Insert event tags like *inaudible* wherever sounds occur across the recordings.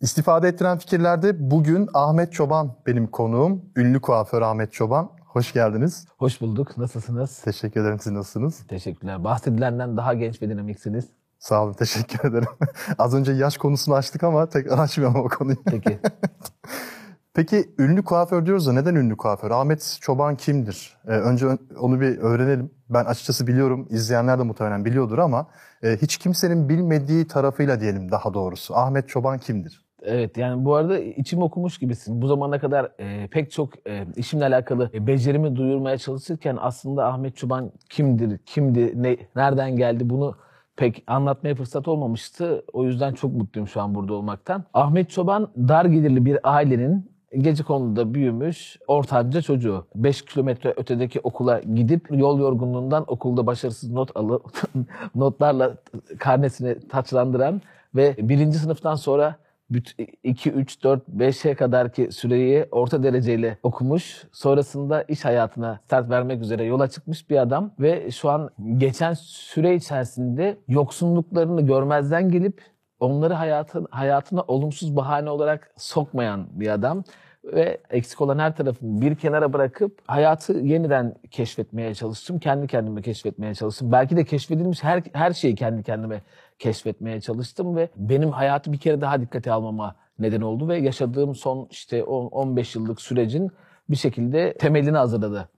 İstifade ettiren fikirlerde bugün Ahmet Çoban benim konuğum. Ünlü kuaför Ahmet Çoban. Hoş geldiniz. Hoş bulduk. Nasılsınız? Teşekkür ederim. Siz nasılsınız? Teşekkürler. Bahsedilenden daha genç ve dinamiksiniz. Sağ olun. Teşekkür ederim. *laughs* Az önce yaş konusunu açtık ama tekrar açmayalım o konuyu. Peki. *laughs* Peki ünlü kuaför diyoruz da neden ünlü kuaför? Ahmet Çoban kimdir? Ee, önce onu bir öğrenelim. Ben açıkçası biliyorum, izleyenler de muhtemelen biliyordur ama e, hiç kimsenin bilmediği tarafıyla diyelim daha doğrusu. Ahmet Çoban kimdir? Evet yani bu arada içim okumuş gibisin. Bu zamana kadar e, pek çok e, işimle alakalı e, becerimi duyurmaya çalışırken aslında Ahmet Çoban kimdir, kimdi, ne, nereden geldi bunu pek anlatmaya fırsat olmamıştı. O yüzden çok mutluyum şu an burada olmaktan. Ahmet Çoban dar gelirli bir ailenin gece konuda büyümüş ortanca çocuğu. 5 kilometre ötedeki okula gidip yol yorgunluğundan okulda başarısız not alıp *laughs* notlarla karnesini taçlandıran ve birinci sınıftan sonra 2, 3, 4, 5'e kadar ki süreyi orta dereceyle okumuş. Sonrasında iş hayatına start vermek üzere yola çıkmış bir adam. Ve şu an geçen süre içerisinde yoksunluklarını görmezden gelip onları hayatın, hayatına olumsuz bahane olarak sokmayan bir adam ve eksik olan her tarafımı bir kenara bırakıp hayatı yeniden keşfetmeye çalıştım. Kendi kendime keşfetmeye çalıştım. Belki de keşfedilmiş her, her şeyi kendi kendime keşfetmeye çalıştım ve benim hayatı bir kere daha dikkate almama neden oldu ve yaşadığım son işte 15 yıllık sürecin bir şekilde temelini hazırladı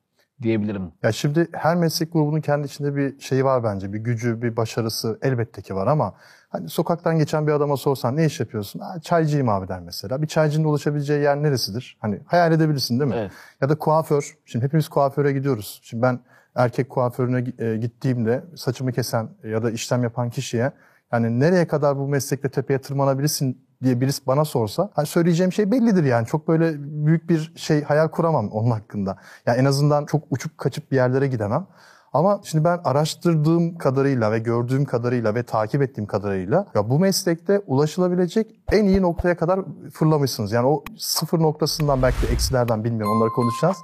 diyebilirim. Ya şimdi her meslek grubunun kendi içinde bir şeyi var bence. Bir gücü, bir başarısı elbette ki var ama hani sokaktan geçen bir adama sorsan ne iş yapıyorsun? Ha, çaycıyım abi der mesela. Bir çaycının ulaşabileceği yer neresidir? Hani hayal edebilirsin değil mi? Evet. Ya da kuaför. Şimdi hepimiz kuaföre gidiyoruz. Şimdi ben erkek kuaförüne e, gittiğimde saçımı kesen ya da işlem yapan kişiye yani nereye kadar bu meslekte tepeye tırmanabilirsin diye birisi bana sorsa hani söyleyeceğim şey bellidir yani. Çok böyle büyük bir şey hayal kuramam onun hakkında. Yani en azından çok uçup kaçıp bir yerlere gidemem. Ama şimdi ben araştırdığım kadarıyla ve gördüğüm kadarıyla ve takip ettiğim kadarıyla ya bu meslekte ulaşılabilecek en iyi noktaya kadar fırlamışsınız. Yani o sıfır noktasından belki de eksilerden bilmiyorum onları konuşacağız.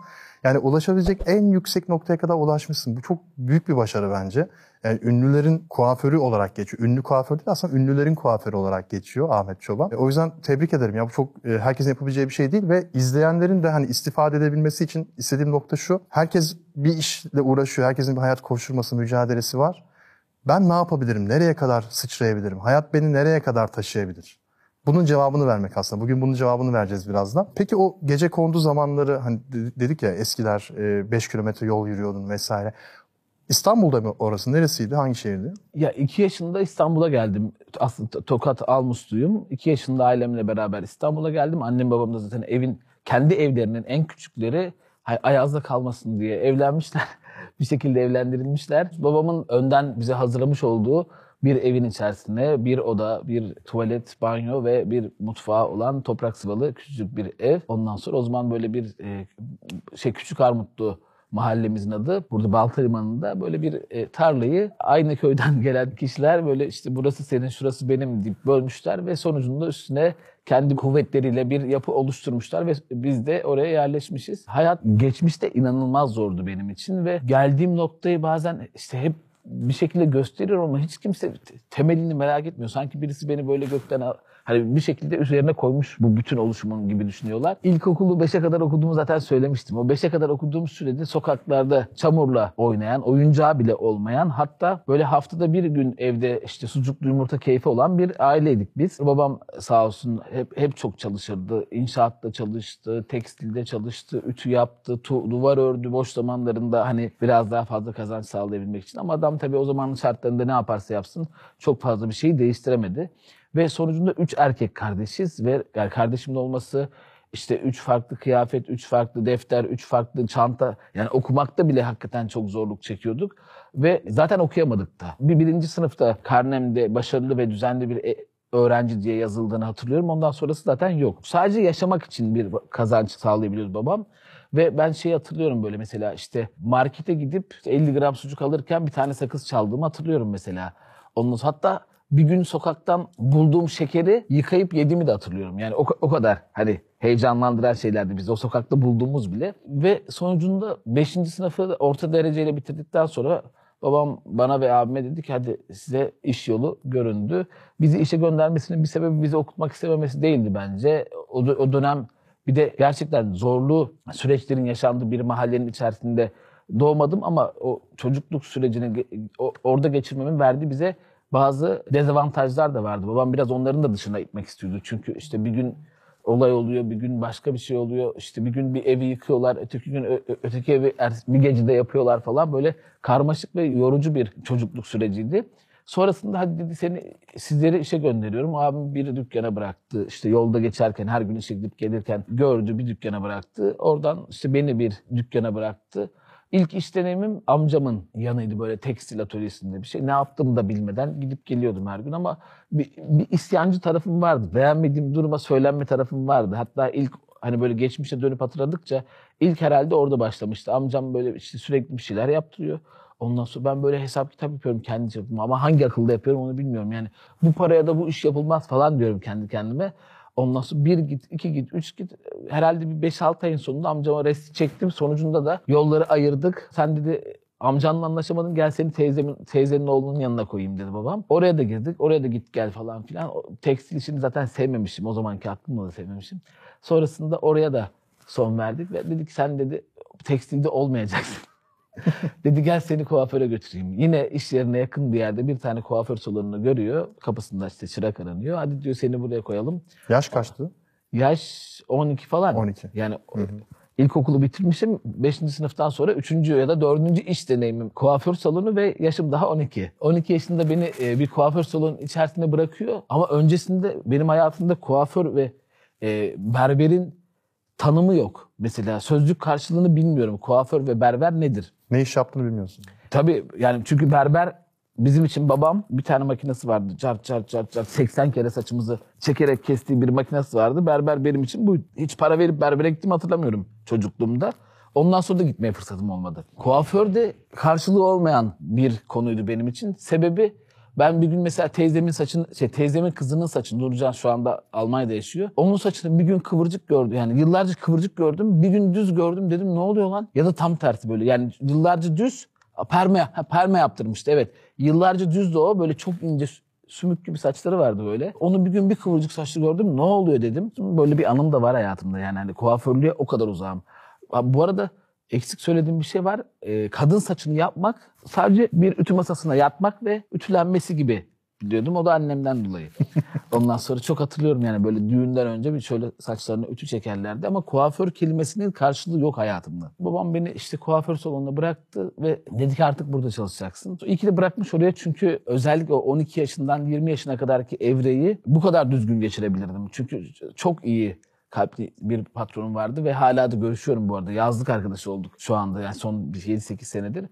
Yani ulaşabilecek en yüksek noktaya kadar ulaşmışsın. Bu çok büyük bir başarı bence. Yani ünlülerin kuaförü olarak geçiyor. Ünlü kuaför değil aslında ünlülerin kuaförü olarak geçiyor Ahmet Çoban. E, o yüzden tebrik ederim. Ya bu çok e, herkesin yapabileceği bir şey değil ve izleyenlerin de hani istifade edebilmesi için istediğim nokta şu. Herkes bir işle uğraşıyor. Herkesin bir hayat koşturması, mücadelesi var. Ben ne yapabilirim? Nereye kadar sıçrayabilirim? Hayat beni nereye kadar taşıyabilir? Bunun cevabını vermek aslında. Bugün bunun cevabını vereceğiz birazdan. Peki o gece kondu zamanları hani dedik ya eskiler 5 e, kilometre yol yürüyordun vesaire. İstanbul'da mı orası? Neresiydi? Hangi şehirdi? Ya iki yaşında İstanbul'a geldim. Aslında Tokat Almusluyum. İki yaşında ailemle beraber İstanbul'a geldim. Annem babam da zaten evin kendi evlerinin en küçükleri Ayaz'da kalmasın diye evlenmişler. *laughs* bir şekilde evlendirilmişler. Babamın önden bize hazırlamış olduğu bir evin içerisinde bir oda, bir tuvalet, banyo ve bir mutfağı olan toprak sıvalı küçücük bir ev. Ondan sonra o zaman böyle bir e, şey küçük armutlu mahallemizin adı. Burada Balta Limanı'nda böyle bir e, tarlayı aynı köyden *laughs* gelen kişiler böyle işte burası senin şurası benim deyip bölmüşler ve sonucunda üstüne kendi kuvvetleriyle bir yapı oluşturmuşlar ve biz de oraya yerleşmişiz. Hayat geçmişte inanılmaz zordu benim için ve geldiğim noktayı bazen işte hep bir şekilde gösteriyor ama hiç kimse temelini merak etmiyor. Sanki birisi beni böyle gökten hani bir şekilde üzerine koymuş bu bütün oluşumun gibi düşünüyorlar. İlkokulu 5'e kadar okuduğumu zaten söylemiştim. O 5'e kadar okuduğum sürede sokaklarda çamurla oynayan, oyuncağı bile olmayan hatta böyle haftada bir gün evde işte sucuklu yumurta keyfi olan bir aileydik biz. Babam sağ olsun hep, hep çok çalışırdı. İnşaatta çalıştı, tekstilde çalıştı, ütü yaptı, tu, duvar ördü boş zamanlarında hani biraz daha fazla kazanç sağlayabilmek için. Ama adam tabii o zamanın şartlarında ne yaparsa yapsın çok fazla bir şeyi değiştiremedi. Ve sonucunda üç erkek kardeşiz ve yani kardeşimin olması işte üç farklı kıyafet, üç farklı defter, üç farklı çanta. Yani okumakta bile hakikaten çok zorluk çekiyorduk. Ve zaten okuyamadık da. Bir birinci sınıfta karnemde başarılı ve düzenli bir e, öğrenci diye yazıldığını hatırlıyorum. Ondan sonrası zaten yok. Sadece yaşamak için bir kazanç sağlayabiliyoruz babam. Ve ben şey hatırlıyorum böyle mesela işte markete gidip 50 gram sucuk alırken bir tane sakız çaldığımı hatırlıyorum mesela. Onun hatta bir gün sokaktan bulduğum şekeri yıkayıp yediğimi de hatırlıyorum. Yani o, o kadar hani heyecanlandıran şeylerdi biz o sokakta bulduğumuz bile. Ve sonucunda 5. sınıfı orta dereceyle bitirdikten sonra Babam bana ve abime dedi ki hadi size iş yolu göründü. Bizi işe göndermesinin bir sebebi bizi okutmak istememesi değildi bence. O, o dönem bir de gerçekten zorlu süreçlerin yaşandığı bir mahallenin içerisinde doğmadım ama o çocukluk sürecini o- orada geçirmemin verdiği bize bazı dezavantajlar da vardı. Babam biraz onların da dışına itmek istiyordu. Çünkü işte bir gün olay oluyor, bir gün başka bir şey oluyor. İşte bir gün bir evi yıkıyorlar, öteki gün öteki evi er- bir gecede yapıyorlar falan. Böyle karmaşık ve yorucu bir çocukluk süreciydi. Sonrasında hadi dedi seni sizleri işe gönderiyorum. Abim bir dükkana bıraktı. İşte yolda geçerken her gün işe gidip gelirken gördü bir dükkana bıraktı. Oradan işte beni bir dükkana bıraktı. İlk iş deneyimim amcamın yanıydı böyle tekstil atölyesinde bir şey. Ne yaptığımı da bilmeden gidip geliyordum her gün ama bir, bir isyancı tarafım vardı. Beğenmediğim duruma söylenme tarafım vardı. Hatta ilk hani böyle geçmişe dönüp hatırladıkça ilk herhalde orada başlamıştı. Amcam böyle işte sürekli bir şeyler yaptırıyor. Ondan sonra ben böyle hesap kitap yapıyorum kendi çapıma ama hangi akılda yapıyorum onu bilmiyorum. Yani bu paraya da bu iş yapılmaz falan diyorum kendi kendime. Ondan sonra bir git, iki git, üç git. Herhalde bir beş altı ayın sonunda amcama resti çektim. Sonucunda da yolları ayırdık. Sen dedi amcanla anlaşamadın gel seni teyzemin, teyzenin oğlunun yanına koyayım dedi babam. Oraya da girdik. Oraya da git gel falan filan. O tekstil işini zaten sevmemişim. O zamanki aklımda da sevmemişim. Sonrasında oraya da son verdik ve dedik sen dedi tekstilde olmayacaksın. Dedi gel seni kuaföre götüreyim. Yine iş yerine yakın bir yerde bir tane kuaför salonunu görüyor. Kapısında işte çırak aranıyor. Hadi diyor seni buraya koyalım. Yaş kaçtı? Yaş 12 falan. 12. Yani ilkokulu bitirmişim. 5. sınıftan sonra 3. ya da 4. iş deneyimim. Kuaför salonu ve yaşım daha 12. 12 yaşında beni e, bir kuaför salonun içerisinde bırakıyor. Ama öncesinde benim hayatımda kuaför ve e, berberin tanımı yok. Mesela sözlük karşılığını bilmiyorum. Kuaför ve berber nedir? Ne iş yaptığını bilmiyorsun. Tabii yani çünkü berber bizim için babam bir tane makinesi vardı. Çart çart çart çart 80 kere saçımızı çekerek kestiği bir makinesi vardı. Berber benim için bu. Hiç para verip berbere gittiğimi hatırlamıyorum çocukluğumda. Ondan sonra da gitmeye fırsatım olmadı. Kuaför de karşılığı olmayan bir konuydu benim için. Sebebi ben bir gün mesela teyzemin saçını, şey teyzemin kızının saçını, Nurcan şu anda Almanya'da yaşıyor. Onun saçını bir gün kıvırcık gördüm. Yani yıllarca kıvırcık gördüm. Bir gün düz gördüm. Dedim ne oluyor lan? Ya da tam tersi böyle. Yani yıllarca düz perme, ha, perme yaptırmıştı evet. Yıllarca düzdü o. Böyle çok ince sü- sümük gibi saçları vardı böyle. Onu bir gün bir kıvırcık saçlı gördüm. Ne oluyor dedim. Böyle bir anım da var hayatımda. Yani hani kuaförlüğe o kadar uzağım. Bu arada eksik söylediğim bir şey var. Ee, kadın saçını yapmak sadece bir ütü masasına yatmak ve ütülenmesi gibi biliyordum. O da annemden dolayı. *laughs* Ondan sonra çok hatırlıyorum yani böyle düğünden önce bir şöyle saçlarına ütü çekerlerdi ama kuaför kelimesinin karşılığı yok hayatımda. Babam beni işte kuaför salonuna bıraktı ve dedi ki artık burada çalışacaksın. İyi ki de bırakmış oraya çünkü özellikle o 12 yaşından 20 yaşına kadarki evreyi bu kadar düzgün geçirebilirdim. Çünkü çok iyi kalpli bir patronum vardı ve hala da görüşüyorum bu arada. Yazlık arkadaşı olduk şu anda yani son 7-8 senedir.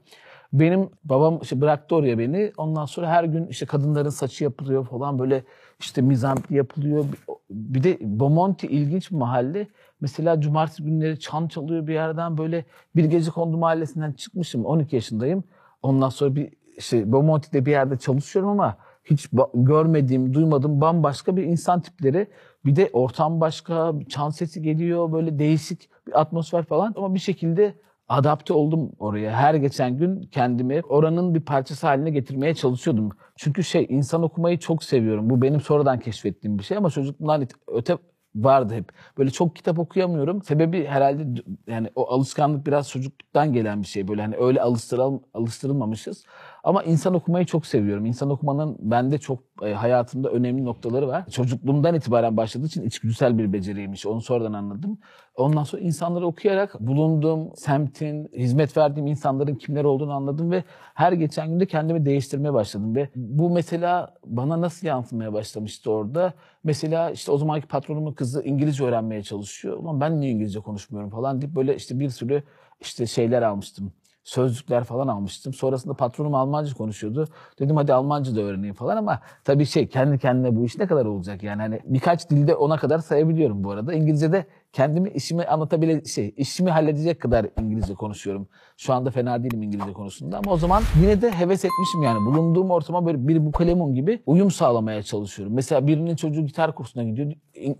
Benim babam işte bıraktı oraya beni. Ondan sonra her gün işte kadınların saçı yapılıyor falan böyle işte mizampi yapılıyor. Bir de Bomonti ilginç bir mahalle. Mesela cumartesi günleri çan çalıyor bir yerden böyle bir gece kondu mahallesinden çıkmışım 12 yaşındayım. Ondan sonra bir işte Bomonti'de bir yerde çalışıyorum ama hiç görmediğim, duymadığım bambaşka bir insan tipleri. Bir de ortam başka, çan sesi geliyor, böyle değişik bir atmosfer falan. Ama bir şekilde adapte oldum oraya. Her geçen gün kendimi oranın bir parçası haline getirmeye çalışıyordum. Çünkü şey insan okumayı çok seviyorum. Bu benim sonradan keşfettiğim bir şey ama çocukluğumdan öte vardı hep. Böyle çok kitap okuyamıyorum. Sebebi herhalde yani o alışkanlık biraz çocukluktan gelen bir şey. Böyle hani öyle alıştırıl, alıştırılmamışız. Ama insan okumayı çok seviyorum. İnsan okumanın bende çok e, hayatımda önemli noktaları var. Çocukluğumdan itibaren başladığı için içgüdüsel bir beceriymiş. Onu sonradan anladım. Ondan sonra insanları okuyarak bulunduğum semtin, hizmet verdiğim insanların kimler olduğunu anladım ve her geçen günde kendimi değiştirmeye başladım ve bu mesela bana nasıl yansımaya başlamıştı orada? Mesela işte o zamanki patronumun kızı İngilizce öğrenmeye çalışıyor. Ulan ben niye İngilizce konuşmuyorum falan deyip böyle işte bir sürü işte şeyler almıştım sözlükler falan almıştım. Sonrasında patronum Almanca konuşuyordu. Dedim hadi Almanca da öğreneyim falan ama tabii şey kendi kendine bu iş ne kadar olacak yani hani birkaç dilde ona kadar sayabiliyorum bu arada. İngilizce'de kendimi işimi anlatabile şey işimi halledecek kadar İngilizce konuşuyorum. Şu anda fena değilim İngilizce konusunda ama o zaman yine de heves etmişim yani bulunduğum ortama böyle bir bukalemun gibi uyum sağlamaya çalışıyorum. Mesela birinin çocuğu gitar kursuna gidiyor.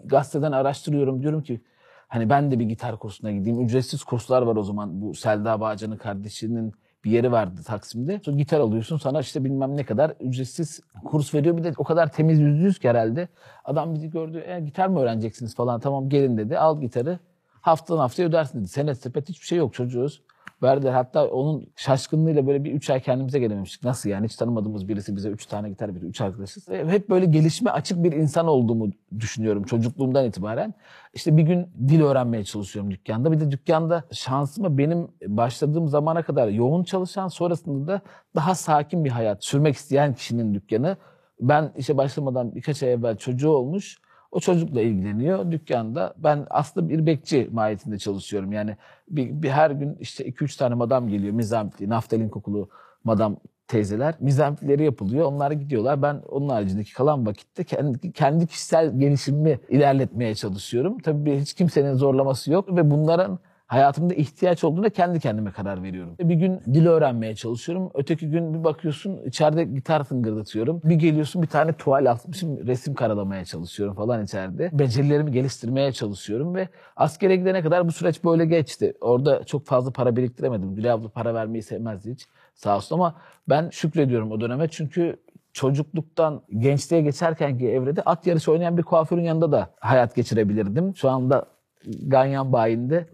Gazeteden araştırıyorum diyorum ki Hani ben de bir gitar kursuna gideyim. Ücretsiz kurslar var o zaman. Bu Selda Bağcan'ın kardeşinin bir yeri vardı Taksim'de. Sonra gitar alıyorsun sana işte bilmem ne kadar ücretsiz kurs veriyor. Bir de o kadar temiz yüzlüyüz ki herhalde. Adam bizi gördü. E, gitar mı öğreneceksiniz falan tamam gelin dedi. Al gitarı. Haftadan haftaya ödersin dedi. Senet sepet hiçbir şey yok çocuğuz. Verdiler. Hatta onun şaşkınlığıyla böyle bir üç ay kendimize gelememiştik. Nasıl yani hiç tanımadığımız birisi bize üç tane gitar veriyor. Üç arkadaşız. Ve Hep böyle gelişme açık bir insan olduğumu düşünüyorum çocukluğumdan itibaren. İşte bir gün dil öğrenmeye çalışıyorum dükkanda. Bir de dükkanda şansıma benim başladığım zamana kadar yoğun çalışan sonrasında da daha sakin bir hayat sürmek isteyen kişinin dükkanı. Ben işe başlamadan birkaç ay evvel çocuğu olmuş. O çocukla ilgileniyor dükkanda. Ben aslında bir bekçi mahiyetinde çalışıyorum. Yani bir, bir her gün işte 2-3 tane madam geliyor. Mizamtli, naftalin kokulu madam teyzeler. Mizamtlileri yapılıyor. Onlar gidiyorlar. Ben onun haricindeki kalan vakitte kendi, kendi kişisel gelişimimi ilerletmeye çalışıyorum. Tabii hiç kimsenin zorlaması yok ve bunların hayatımda ihtiyaç olduğunda kendi kendime karar veriyorum. Bir gün dil öğrenmeye çalışıyorum. Öteki gün bir bakıyorsun içeride gitar tıngırdatıyorum. Bir geliyorsun bir tane tuval atmışım resim karalamaya çalışıyorum falan içeride. Becerilerimi geliştirmeye çalışıyorum ve askere gidene kadar bu süreç böyle geçti. Orada çok fazla para biriktiremedim. Gülay abla para vermeyi sevmezdi hiç sağ olsun ama ben şükrediyorum o döneme çünkü çocukluktan gençliğe geçerkenki evrede at yarışı oynayan bir kuaförün yanında da hayat geçirebilirdim. Şu anda Ganyan bayinde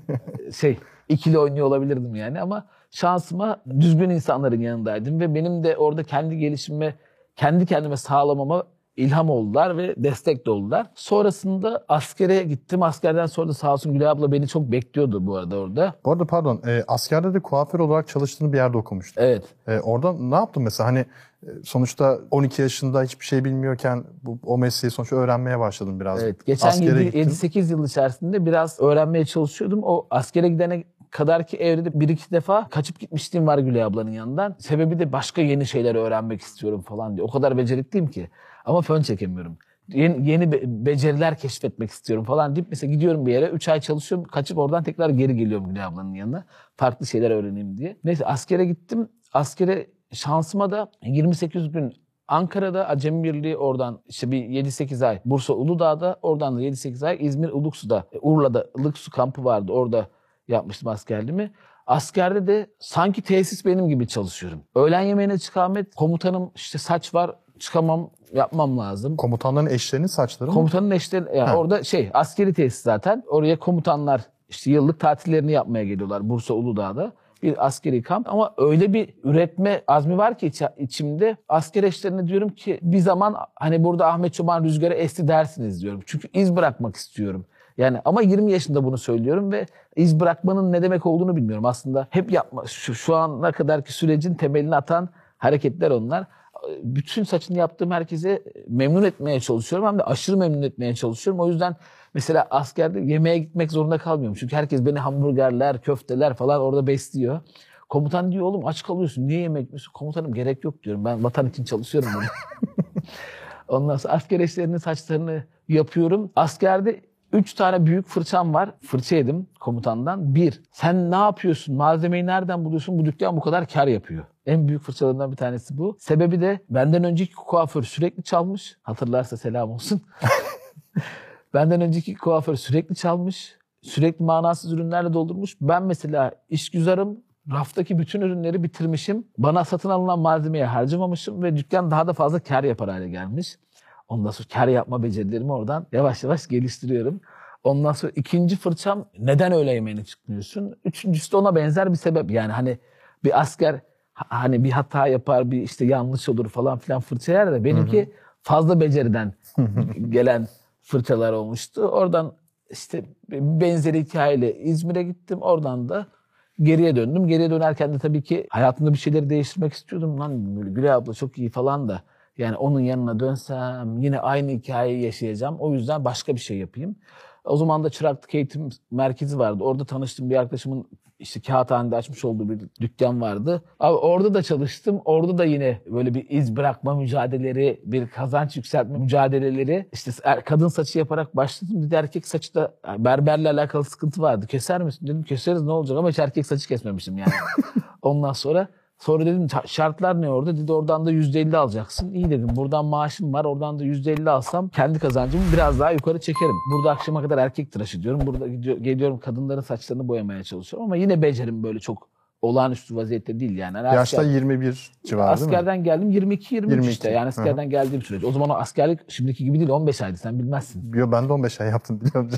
*laughs* şey ikili oynuyor olabilirdim yani ama şansıma düzgün insanların yanındaydım ve benim de orada kendi gelişimime kendi kendime sağlamama ilham oldular ve destek de oldular. Sonrasında askere gittim. Askerden sonra da sağ olsun Gülay abla beni çok bekliyordu bu arada orada. Bu arada pardon, e, askerde de kuaför olarak çalıştığını bir yerde okumuştum. Evet. E, orada ne yaptın mesela? Hani sonuçta 12 yaşında hiçbir şey bilmiyorken bu, o mesleği sonuçta öğrenmeye başladın biraz. Evet. Geçen Askere gittin. 7-8 yıl içerisinde biraz öğrenmeye çalışıyordum. O askere gidene kadar ki evrede bir iki defa kaçıp gitmişliğim var Gülay ablanın yanından. Sebebi de başka yeni şeyler öğrenmek istiyorum falan diye. O kadar becerikliyim ki. Ama fön çekemiyorum. Yeni, yeni be- beceriler keşfetmek istiyorum falan deyip mesela gidiyorum bir yere 3 ay çalışıyorum kaçıp oradan tekrar geri geliyorum Gülay ablanın yanına. Farklı şeyler öğreneyim diye. Neyse askere gittim. Askere şansıma da 28 gün Ankara'da Acemi Birliği oradan işte bir 7-8 ay. Bursa Uludağ'da oradan da 7-8 ay. İzmir Uluksu'da, e, Urla'da Ilıksu kampı vardı. Orada yapmıştım askerliğimi. Askerde de sanki tesis benim gibi çalışıyorum. Öğlen yemeğine çıkamet komutanım işte saç var çıkamam yapmam lazım. Komutanların eşlerinin saçları mı? Komutanın eşleri yani Ha. orada şey askeri tesis zaten. Oraya komutanlar işte yıllık tatillerini yapmaya geliyorlar Bursa Uludağ'da. Bir askeri kamp ama öyle bir üretme azmi var ki içi- içimde asker eşlerine diyorum ki bir zaman hani burada Ahmet Çoban Rüzgar'a esti dersiniz diyorum. Çünkü iz bırakmak istiyorum. Yani ama 20 yaşında bunu söylüyorum ve iz bırakmanın ne demek olduğunu bilmiyorum. Aslında hep yapma şu, şu ana kadarki sürecin temelini atan hareketler onlar bütün saçını yaptığım herkese memnun etmeye çalışıyorum. Hem de aşırı memnun etmeye çalışıyorum. O yüzden mesela askerde yemeğe gitmek zorunda kalmıyorum. Çünkü herkes beni hamburgerler, köfteler falan orada besliyor. Komutan diyor oğlum aç kalıyorsun niye yemek yemiyorsun? Komutanım gerek yok diyorum. Ben vatan için çalışıyorum. *laughs* Ondan sonra asker eşlerinin saçlarını yapıyorum. Askerde üç tane büyük fırçam var. Fırça yedim komutandan. Bir, sen ne yapıyorsun? Malzemeyi nereden buluyorsun? Bu dükkan bu kadar kar yapıyor. En büyük fırçalarından bir tanesi bu. Sebebi de benden önceki kuaför sürekli çalmış. Hatırlarsa selam olsun. *laughs* benden önceki kuaför sürekli çalmış. Sürekli manasız ürünlerle doldurmuş. Ben mesela işgüzarım. Raftaki bütün ürünleri bitirmişim. Bana satın alınan malzemeye harcamamışım ve dükkan daha da fazla kar yapar hale gelmiş. Ondan sonra kar yapma becerilerimi oradan yavaş yavaş geliştiriyorum. Ondan sonra ikinci fırçam neden öğle yemeğine çıkmıyorsun? Üçüncüsü de ona benzer bir sebep. Yani hani bir asker ha- hani bir hata yapar, bir işte yanlış olur falan filan fırça yer de benimki fazla beceriden *laughs* gelen fırçalar olmuştu. Oradan işte benzeri hikayeyle İzmir'e gittim. Oradan da geriye döndüm. Geriye dönerken de tabii ki hayatımda bir şeyleri değiştirmek istiyordum. Lan böyle Gülay abla çok iyi falan da. Yani onun yanına dönsem yine aynı hikayeyi yaşayacağım. O yüzden başka bir şey yapayım. O zaman da çıraklık eğitim merkezi vardı. Orada tanıştığım bir arkadaşımın işte kağıthanede açmış olduğu bir dükkan vardı. Abi orada da çalıştım. Orada da yine böyle bir iz bırakma mücadeleleri, bir kazanç yükseltme mücadeleleri. İşte er- kadın saçı yaparak başladım. Bir de erkek saçı da yani berberle alakalı sıkıntı vardı. Keser misin? Dedim keseriz ne olacak ama hiç erkek saçı kesmemişim yani. *laughs* Ondan sonra Sonra dedim "Ta- şartlar ne orada? Dedi oradan da %50 alacaksın. İyi dedim buradan maaşım var oradan da %50 alsam kendi kazancımı biraz daha yukarı çekerim. Burada akşama kadar erkek tıraşı diyorum. Burada geliyorum kadınların saçlarını boyamaya çalışıyorum ama yine becerim böyle çok olağanüstü vaziyette değil yani. Hani Yaşta asker- 21 civarı değil mi? askerden geldim 22 23 22, işte. Yani askerden geldiğim sürece. O zaman o askerlik şimdiki gibi değil 15 aydı sen bilmezsin. Yo, ben de 15 ay yaptım biliyorum.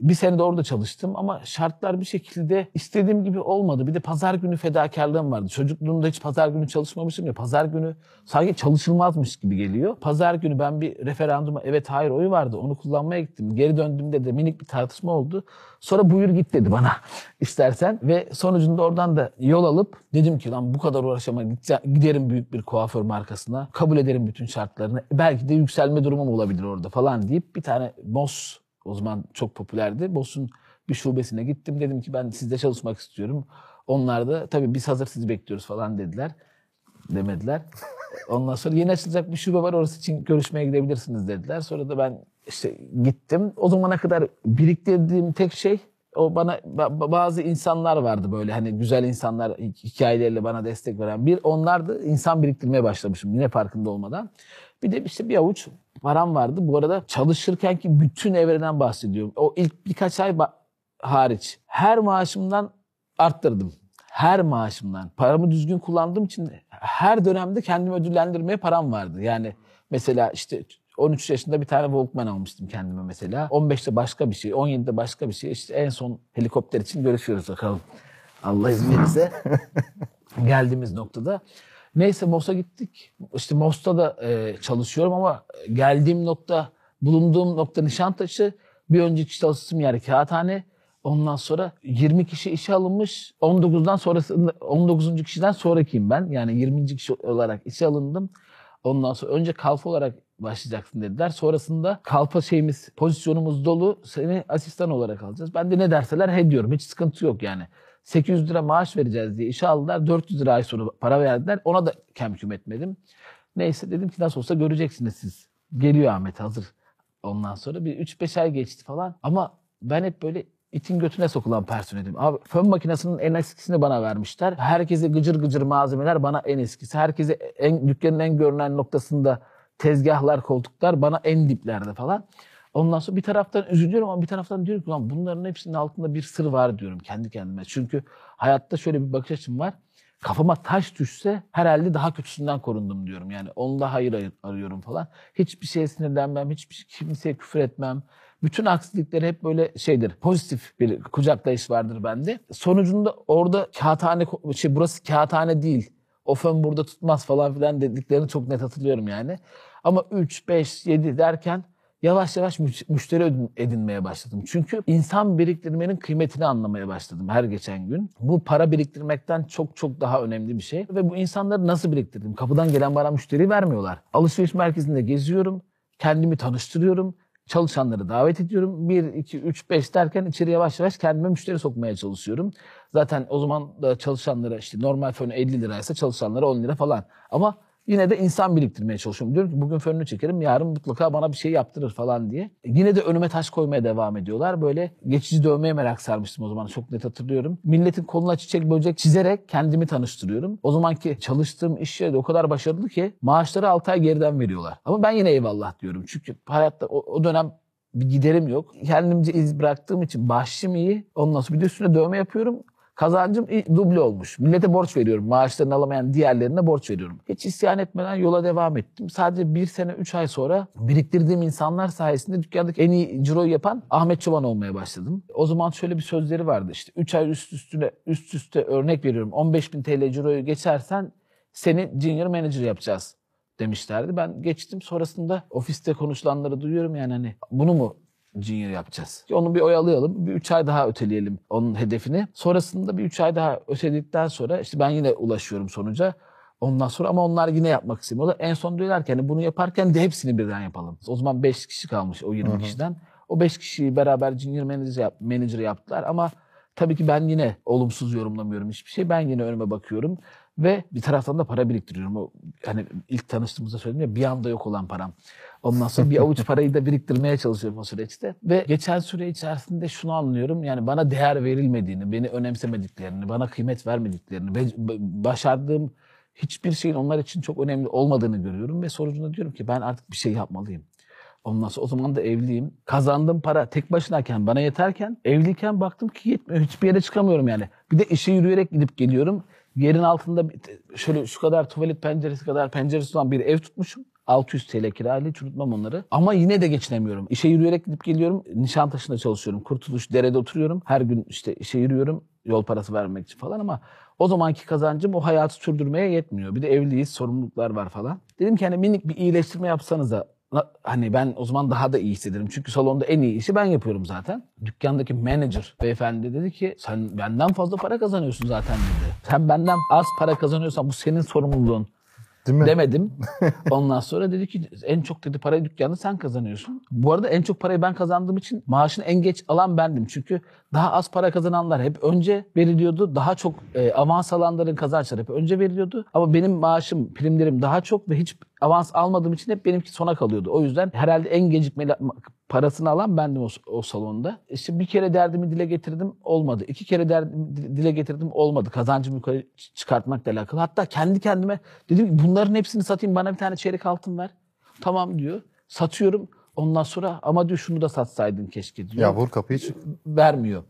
Bir sene de orada çalıştım ama şartlar bir şekilde istediğim gibi olmadı. Bir de pazar günü fedakarlığım vardı. Çocukluğumda hiç pazar günü çalışmamışım ya. Pazar günü sanki çalışılmazmış gibi geliyor. Pazar günü ben bir referanduma evet hayır oyu vardı. Onu kullanmaya gittim. Geri döndüğümde de minik bir tartışma oldu. Sonra buyur git dedi bana *laughs* istersen. Ve sonucunda oradan da yol alıp dedim ki lan bu kadar uğraşama gidece- giderim büyük bir kuaför markasına. Kabul ederim bütün şartlarını. Belki de yükselme durumum olabilir orada falan deyip bir tane Moss o zaman çok popülerdi. Boss'un bir şubesine gittim. Dedim ki ben sizde çalışmak istiyorum. Onlar da tabii biz hazır sizi bekliyoruz falan dediler. Demediler. Ondan sonra yeni açılacak bir şube var orası için görüşmeye gidebilirsiniz dediler. Sonra da ben işte gittim. O zamana kadar biriktirdiğim tek şey o bana ba- bazı insanlar vardı böyle hani güzel insanlar hi- hikayeleriyle bana destek veren. Bir onlardı insan biriktirmeye başlamışım yine farkında olmadan. Bir de işte bir avuç param vardı. Bu arada çalışırken ki bütün evreden bahsediyorum. O ilk birkaç ay hariç her maaşımdan arttırdım. Her maaşımdan. Paramı düzgün kullandığım için her dönemde kendimi ödüllendirmeye param vardı. Yani mesela işte 13 yaşında bir tane Walkman almıştım kendime mesela. 15'te başka bir şey, 17'de başka bir şey. İşte en son helikopter için görüşüyoruz bakalım. Allah izin verirse *laughs* geldiğimiz noktada. Neyse MOS'a gittik. İşte MOS'ta da e, çalışıyorum ama geldiğim nokta, bulunduğum nokta Nişantaşı. Bir önceki çalıştığım yer Kağıthane. Ondan sonra 20 kişi işe alınmış. 19'dan sonrasında 19. kişiden sonrakiyim ben. Yani 20. kişi olarak işe alındım. Ondan sonra önce kalfa olarak başlayacaksın dediler. Sonrasında kalfa şeyimiz, pozisyonumuz dolu. Seni asistan olarak alacağız. Ben de ne derseler he diyorum. Hiç sıkıntı yok yani. 800 lira maaş vereceğiz diye işe aldılar. 400 lira ay sonra para verdiler. Ona da kemküm etmedim. Neyse dedim ki nasıl olsa göreceksiniz siz. Geliyor Ahmet hazır. Ondan sonra bir 3-5 ay geçti falan. Ama ben hep böyle itin götüne sokulan personelim. Abi fön makinesinin en eskisini bana vermişler. Herkese gıcır gıcır malzemeler bana en eskisi. Herkese en, dükkanın en görünen noktasında tezgahlar, koltuklar bana en diplerde falan. Ondan sonra bir taraftan üzülüyorum ama bir taraftan diyorum ki lan bunların hepsinin altında bir sır var diyorum kendi kendime. Çünkü hayatta şöyle bir bakış açım var. Kafama taş düşse herhalde daha kötüsünden korundum diyorum. Yani onda hayır ar- arıyorum falan. Hiçbir şeye sinirlenmem, hiçbir kimseye küfür etmem. Bütün aksilikleri hep böyle şeydir. Pozitif bir kucaklayış vardır bende. Sonucunda orada kağıthane, şey burası kağıthane değil. O fön burada tutmaz falan filan dediklerini çok net hatırlıyorum yani. Ama 3, 5, 7 derken yavaş yavaş müş- müşteri edin- edinmeye başladım. Çünkü insan biriktirmenin kıymetini anlamaya başladım her geçen gün. Bu para biriktirmekten çok çok daha önemli bir şey. Ve bu insanları nasıl biriktirdim? Kapıdan gelen bana müşteri vermiyorlar. Alışveriş merkezinde geziyorum, kendimi tanıştırıyorum. Çalışanları davet ediyorum. 1, 2, 3, 5 derken içeri yavaş yavaş kendime müşteri sokmaya çalışıyorum. Zaten o zaman da çalışanlara işte normal fön 50 liraysa çalışanlara 10 lira falan. Ama Yine de insan biriktirmeye çalışıyorum. Diyorum ki bugün fönünü çekerim, yarın mutlaka bana bir şey yaptırır falan diye. Yine de önüme taş koymaya devam ediyorlar. Böyle geçici dövmeye merak sarmıştım o zaman çok net hatırlıyorum. Milletin koluna çiçek böcek çizerek kendimi tanıştırıyorum. O zamanki çalıştığım iş yeri o kadar başarılı ki maaşları 6 ay geriden veriyorlar. Ama ben yine eyvallah diyorum. Çünkü hayatta o, o dönem bir giderim yok. Kendimce iz bıraktığım için bahşişim iyi. Ondan sonra bir de üstüne dövme yapıyorum. Kazancım duble olmuş. Millete borç veriyorum. Maaşlarını alamayan diğerlerine borç veriyorum. Hiç isyan etmeden yola devam ettim. Sadece bir sene, üç ay sonra biriktirdiğim insanlar sayesinde dükkandaki en iyi ciroyu yapan Ahmet Çoban olmaya başladım. O zaman şöyle bir sözleri vardı işte. Üç ay üst üstüne, üst üste örnek veriyorum. 15 bin TL ciroyu geçersen seni junior manager yapacağız demişlerdi. Ben geçtim sonrasında ofiste konuşulanları duyuyorum yani hani bunu mu junior yapacağız? Onu bir oyalayalım. Bir üç ay daha öteleyelim onun hedefini. Sonrasında bir üç ay daha öteledikten sonra işte ben yine ulaşıyorum sonuca. Ondan sonra ama onlar yine yapmak istemiyorlar. En son diyorlar ki hani bunu yaparken de hepsini birden yapalım. O zaman 5 kişi kalmış o 20 kişiden. O 5 kişiyi beraber junior manager, yap, manager yaptılar ama tabii ki ben yine olumsuz yorumlamıyorum hiçbir şey. Ben yine önüme bakıyorum ve bir taraftan da para biriktiriyorum. O hani ilk tanıştığımızda söyledim ya bir anda yok olan param. Ondan sonra bir avuç *laughs* parayı da biriktirmeye çalışıyorum o süreçte. Ve geçen süre içerisinde şunu anlıyorum. Yani bana değer verilmediğini, beni önemsemediklerini, bana kıymet vermediklerini, ve başardığım hiçbir şeyin onlar için çok önemli olmadığını görüyorum. Ve sonucunda diyorum ki ben artık bir şey yapmalıyım. Ondan sonra o zaman da evliyim. Kazandığım para tek başınayken bana yeterken evliyken baktım ki yetmiyor. Hiçbir yere çıkamıyorum yani. Bir de işe yürüyerek gidip geliyorum. Yerin altında şöyle şu kadar tuvalet penceresi kadar penceresi olan bir ev tutmuşum. 600 TL kirayla unutmam onları. Ama yine de geçinemiyorum. İşe yürüyerek gidip geliyorum. Nişantaşı'nda çalışıyorum. Kurtuluş derede oturuyorum. Her gün işte işe yürüyorum. Yol parası vermek için falan ama o zamanki kazancım o hayatı sürdürmeye yetmiyor. Bir de evliyiz, sorumluluklar var falan. Dedim ki hani minik bir iyileştirme yapsanıza. Na- Hani ben o zaman daha da iyi hissederim. Çünkü salonda en iyi işi ben yapıyorum zaten. Dükkandaki manager beyefendi dedi ki sen benden fazla para kazanıyorsun zaten dedi. Sen benden az para kazanıyorsan bu senin sorumluluğun. Değil mi? Demedim. *laughs* Ondan sonra dedi ki en çok dedi parayı dükkanda sen kazanıyorsun. Bu arada en çok parayı ben kazandığım için maaşını en geç alan bendim. Çünkü daha az para kazananlar hep önce veriliyordu. Daha çok e, avans alanların kazançları hep önce veriliyordu. Ama benim maaşım, primlerim daha çok ve hiç avans almadığım için hep benimki sona kalıyordu. O yüzden herhalde en gecikmeli parasını alan bendim o, o salonda. İşte bir kere derdimi dile getirdim olmadı. İki kere derdimi di- dile getirdim olmadı. Kazancımı yukarı çıkartmakla alakalı. Hatta kendi kendime dedim ki bunların hepsini satayım bana bir tane çeyrek altın ver. Tamam diyor. Satıyorum. Ondan sonra ama diyor şunu da satsaydın keşke diyor. Ya vur kapıyı çık. Vermiyor.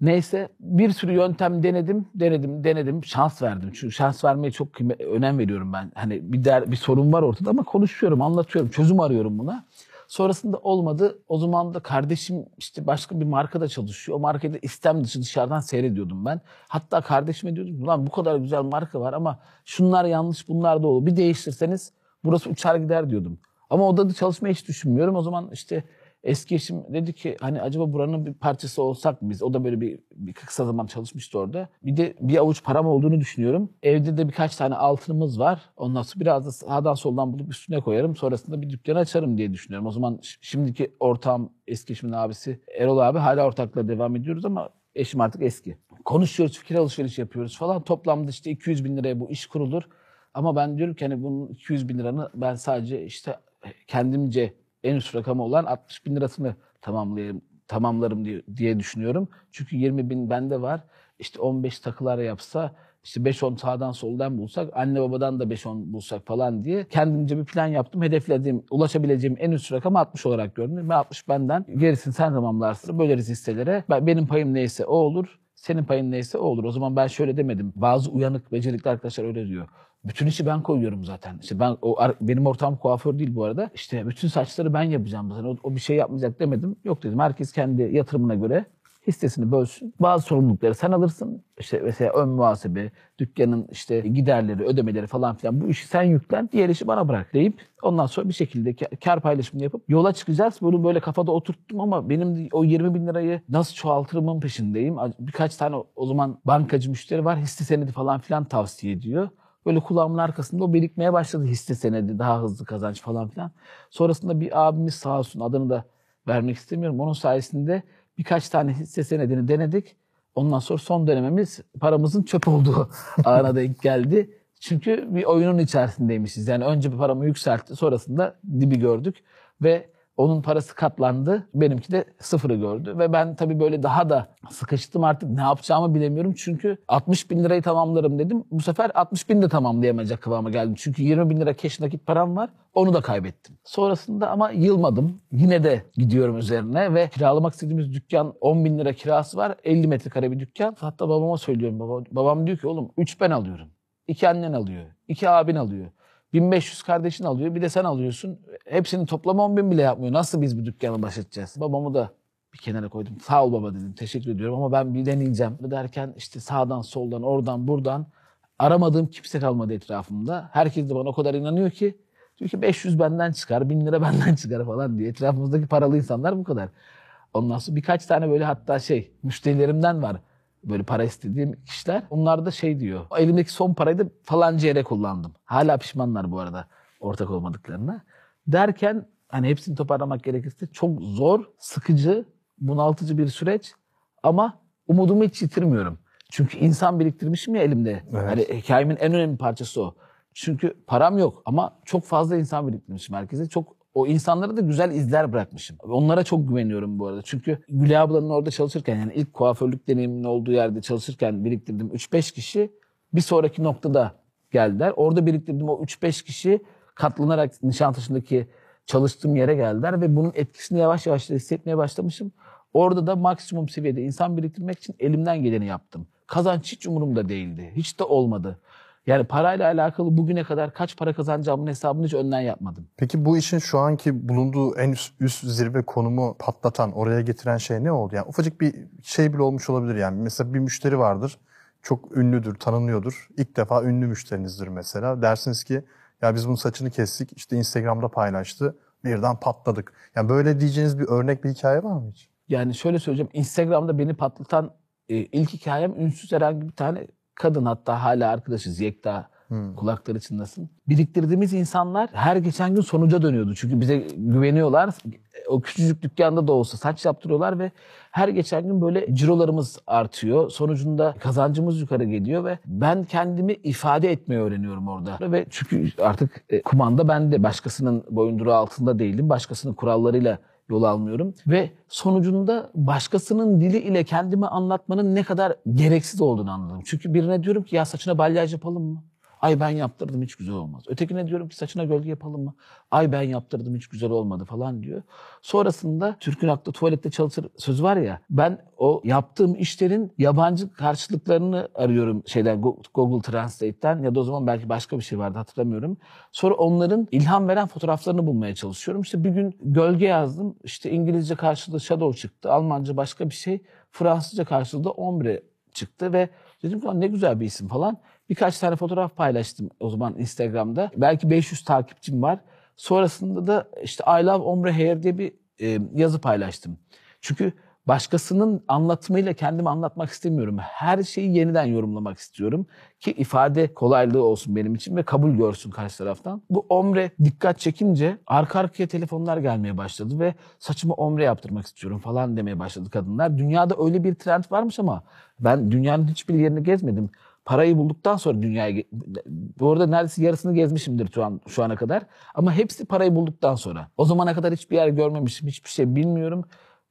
Neyse bir sürü yöntem denedim, denedim, denedim. Şans verdim. Çünkü şans vermeye çok önem veriyorum ben. Hani bir der, bir sorun var ortada ama konuşuyorum, anlatıyorum, çözüm arıyorum buna. Sonrasında olmadı. O zaman da kardeşim işte başka bir markada çalışıyor. O markayı da istem dışı dışarıdan seyrediyordum ben. Hatta kardeşime diyordum ulan bu kadar güzel marka var ama şunlar yanlış bunlar olur. Bir değiştirseniz burası uçar gider diyordum. Ama odada çalışmayı hiç düşünmüyorum. O zaman işte eski eşim dedi ki hani acaba buranın bir parçası olsak biz? O da böyle bir, bir kısa zaman çalışmıştı orada. Bir de bir avuç param olduğunu düşünüyorum. Evde de birkaç tane altınımız var. Ondan sonra biraz da sağdan soldan bulup üstüne koyarım. Sonrasında bir dükkan açarım diye düşünüyorum. O zaman şimdiki ortağım eski eşimin abisi Erol abi hala ortakla devam ediyoruz ama eşim artık eski. Konuşuyoruz, fikir alışverişi yapıyoruz falan. Toplamda işte 200 bin liraya bu iş kurulur. Ama ben diyorum ki hani bunun 200 bin liranı ben sadece işte kendimce en üst rakamı olan 60 bin lirasını tamamlayayım, tamamlarım diye, diye düşünüyorum. Çünkü 20 bin bende var. İşte 15 takılar yapsa işte 5-10 sağdan soldan bulsak, anne babadan da 5-10 bulsak falan diye kendimce bir plan yaptım. Hedeflediğim, ulaşabileceğim en üst rakam 60 olarak gördüm. Ve 60 benden. Gerisini sen tamamlarsın. Böleriz hisselere. Ben, benim payım neyse o olur. Senin payın neyse o olur. O zaman ben şöyle demedim. Bazı uyanık, becerikli arkadaşlar öyle diyor. Bütün işi ben koyuyorum zaten. İşte ben o benim ortağım kuaför değil bu arada. İşte bütün saçları ben yapacağım zaten. O, o bir şey yapmayacak demedim. Yok dedim. Herkes kendi yatırımına göre hissesini bölsün. Bazı sorumlulukları sen alırsın. İşte mesela ön muhasebe, dükkanın işte giderleri, ödemeleri falan filan bu işi sen yüklen. Diğer işi bana bırak deyip ondan sonra bir şekilde ka- kar paylaşımını yapıp yola çıkacağız. Bunu böyle kafada oturttum ama benim o 20 bin lirayı nasıl çoğaltırımın peşindeyim. Birkaç tane o zaman bankacı müşteri var. Hisse senedi falan filan tavsiye ediyor. Böyle kulağımın arkasında o birikmeye başladı hisse senedi, daha hızlı kazanç falan filan. Sonrasında bir abimiz sağ olsun adını da vermek istemiyorum. Onun sayesinde birkaç tane hisse senedini denedik. Ondan sonra son dönemimiz paramızın çöp olduğu *laughs* ana denk geldi. Çünkü bir oyunun içerisindeymişiz. Yani önce bir paramı yükseltti, sonrasında dibi gördük ve onun parası katlandı. Benimki de sıfırı gördü. Ve ben tabii böyle daha da sıkıştım artık ne yapacağımı bilemiyorum. Çünkü 60 bin lirayı tamamlarım dedim. Bu sefer 60 bin de tamamlayamayacak kıvama geldim. Çünkü 20 bin lira cash nakit param var. Onu da kaybettim. Sonrasında ama yılmadım. Yine de gidiyorum üzerine ve kiralamak istediğimiz dükkan 10 bin lira kirası var. 50 metrekare bir dükkan. Hatta babama söylüyorum. Baba, babam diyor ki oğlum 3 ben alıyorum. 2 annen alıyor. 2 abin alıyor. 1500 kardeşin alıyor. Bir de sen alıyorsun. Hepsinin toplamı 10 bin bile yapmıyor. Nasıl biz bu dükkanı başlatacağız? Babamı da bir kenara koydum. Sağ ol baba dedim. Teşekkür ediyorum ama ben bir deneyeceğim. Derken işte sağdan soldan oradan buradan aramadığım kimse kalmadı etrafımda. Herkes de bana o kadar inanıyor ki diyor ki 500 benden çıkar, 1000 lira *laughs* benden çıkar falan diye. Etrafımızdaki paralı insanlar bu kadar. Ondan sonra birkaç tane böyle hatta şey müşterilerimden var böyle para istediğim kişiler. Onlar da şey diyor. Elimdeki son parayı da falanca yere kullandım. Hala pişmanlar bu arada ortak olmadıklarına. Derken hani hepsini toparlamak gerekirse çok zor, sıkıcı, bunaltıcı bir süreç ama umudumu hiç yitirmiyorum. Çünkü insan biriktirmişim ya elimde. Evet. Hani hikayemin en önemli parçası o. Çünkü param yok ama çok fazla insan biriktirmişim herkese. Çok o insanlara da güzel izler bırakmışım. Onlara çok güveniyorum bu arada. Çünkü Gülay ablanın orada çalışırken yani ilk kuaförlük deneyimin olduğu yerde çalışırken biriktirdim 3-5 kişi bir sonraki noktada geldiler. Orada biriktirdiğim o 3-5 kişi katlanarak Nişantaşı'ndaki çalıştığım yere geldiler ve bunun etkisini yavaş yavaş hissetmeye başlamışım. Orada da maksimum seviyede insan biriktirmek için elimden geleni yaptım. Kazanç hiç umurumda değildi. Hiç de olmadı. Yani parayla alakalı bugüne kadar kaç para kazanacağımın hesabını hiç önden yapmadım. Peki bu işin şu anki bulunduğu en üst, üst zirve konumu patlatan, oraya getiren şey ne oldu? Yani ufacık bir şey bile olmuş olabilir yani. Mesela bir müşteri vardır. Çok ünlüdür, tanınıyordur. İlk defa ünlü müşterinizdir mesela. Dersiniz ki ya biz bunun saçını kestik, işte Instagram'da paylaştı. Birden patladık. Yani böyle diyeceğiniz bir örnek bir hikaye var mı hiç? Yani şöyle söyleyeceğim. Instagram'da beni patlatan e, ilk hikayem ünsüz herhangi bir tane kadın hatta hala arkadaşız Yekta Hmm. kulakları çınlasın. Biriktirdiğimiz insanlar her geçen gün sonuca dönüyordu. Çünkü bize güveniyorlar. O küçücük dükkanda da olsa saç yaptırıyorlar ve her geçen gün böyle cirolarımız artıyor. Sonucunda kazancımız yukarı geliyor ve ben kendimi ifade etmeyi öğreniyorum orada. Ve çünkü artık e, kumanda bende. Başkasının boyunduruğu altında değilim. Başkasının kurallarıyla yol almıyorum. Ve sonucunda başkasının dili ile kendimi anlatmanın ne kadar gereksiz olduğunu anladım. Çünkü birine diyorum ki ya saçına balyaj yapalım mı? Ay ben yaptırdım hiç güzel olmaz. Ötekine diyorum ki saçına gölge yapalım mı? Ay ben yaptırdım hiç güzel olmadı falan diyor. Sonrasında Türk'ün aklı tuvalette çalışır söz var ya. Ben o yaptığım işlerin yabancı karşılıklarını arıyorum şeyden Google Translate'ten ya da o zaman belki başka bir şey vardı hatırlamıyorum. Sonra onların ilham veren fotoğraflarını bulmaya çalışıyorum. İşte bir gün gölge yazdım. İşte İngilizce karşılığı shadow çıktı. Almanca başka bir şey. Fransızca karşılığı da ombre çıktı ve dedim ki ne güzel bir isim falan. Birkaç tane fotoğraf paylaştım o zaman Instagram'da. Belki 500 takipçim var. Sonrasında da işte I love ombre hair diye bir e, yazı paylaştım. Çünkü başkasının anlatımıyla kendimi anlatmak istemiyorum. Her şeyi yeniden yorumlamak istiyorum ki ifade kolaylığı olsun benim için ve kabul görsün karşı taraftan. Bu ombre dikkat çekince arka arkaya telefonlar gelmeye başladı ve saçımı ombre yaptırmak istiyorum falan demeye başladı kadınlar. Dünyada öyle bir trend varmış ama ben dünyanın hiçbir yerini gezmedim parayı bulduktan sonra dünyayı bu arada neredeyse yarısını gezmişimdir şu an şu ana kadar ama hepsi parayı bulduktan sonra. O zamana kadar hiçbir yer görmemişim, hiçbir şey bilmiyorum.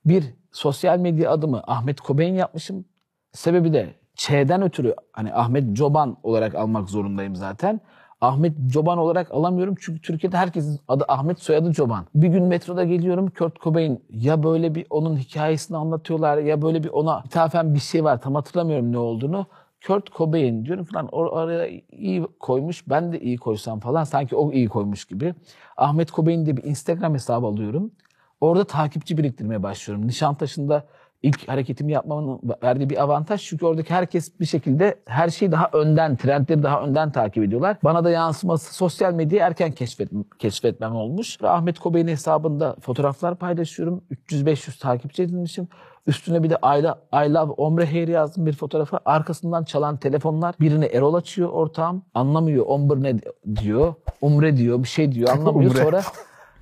Bir sosyal medya adımı Ahmet Kobeyn yapmışım. Sebebi de Ç'den ötürü hani Ahmet Coban olarak almak zorundayım zaten. Ahmet Coban olarak alamıyorum çünkü Türkiye'de herkesin adı Ahmet soyadı Coban. Bir gün metroda geliyorum Kurt Cobain ya böyle bir onun hikayesini anlatıyorlar ya böyle bir ona ithafen bir şey var tam hatırlamıyorum ne olduğunu. Kurt Cobain diyorum falan or oraya iyi koymuş ben de iyi koysam falan sanki o iyi koymuş gibi. Ahmet Cobain diye bir Instagram hesabı alıyorum. Orada takipçi biriktirmeye başlıyorum. Nişantaşı'nda ilk hareketimi yapmamın verdiği bir avantaj. Çünkü oradaki herkes bir şekilde her şeyi daha önden, trendleri daha önden takip ediyorlar. Bana da yansıması sosyal medyayı erken keşfet, keşfetmem olmuş. Ahmet Kobe'nin hesabında fotoğraflar paylaşıyorum. 300-500 takipçi edinmişim. Üstüne bir de I love, I love Ombre Hair yazdım bir fotoğrafa. Arkasından çalan telefonlar. Birini Erol açıyor ortağım. Anlamıyor. Ombre ne diyor. Umre diyor. Bir şey diyor. *laughs* Anlamıyor. Sonra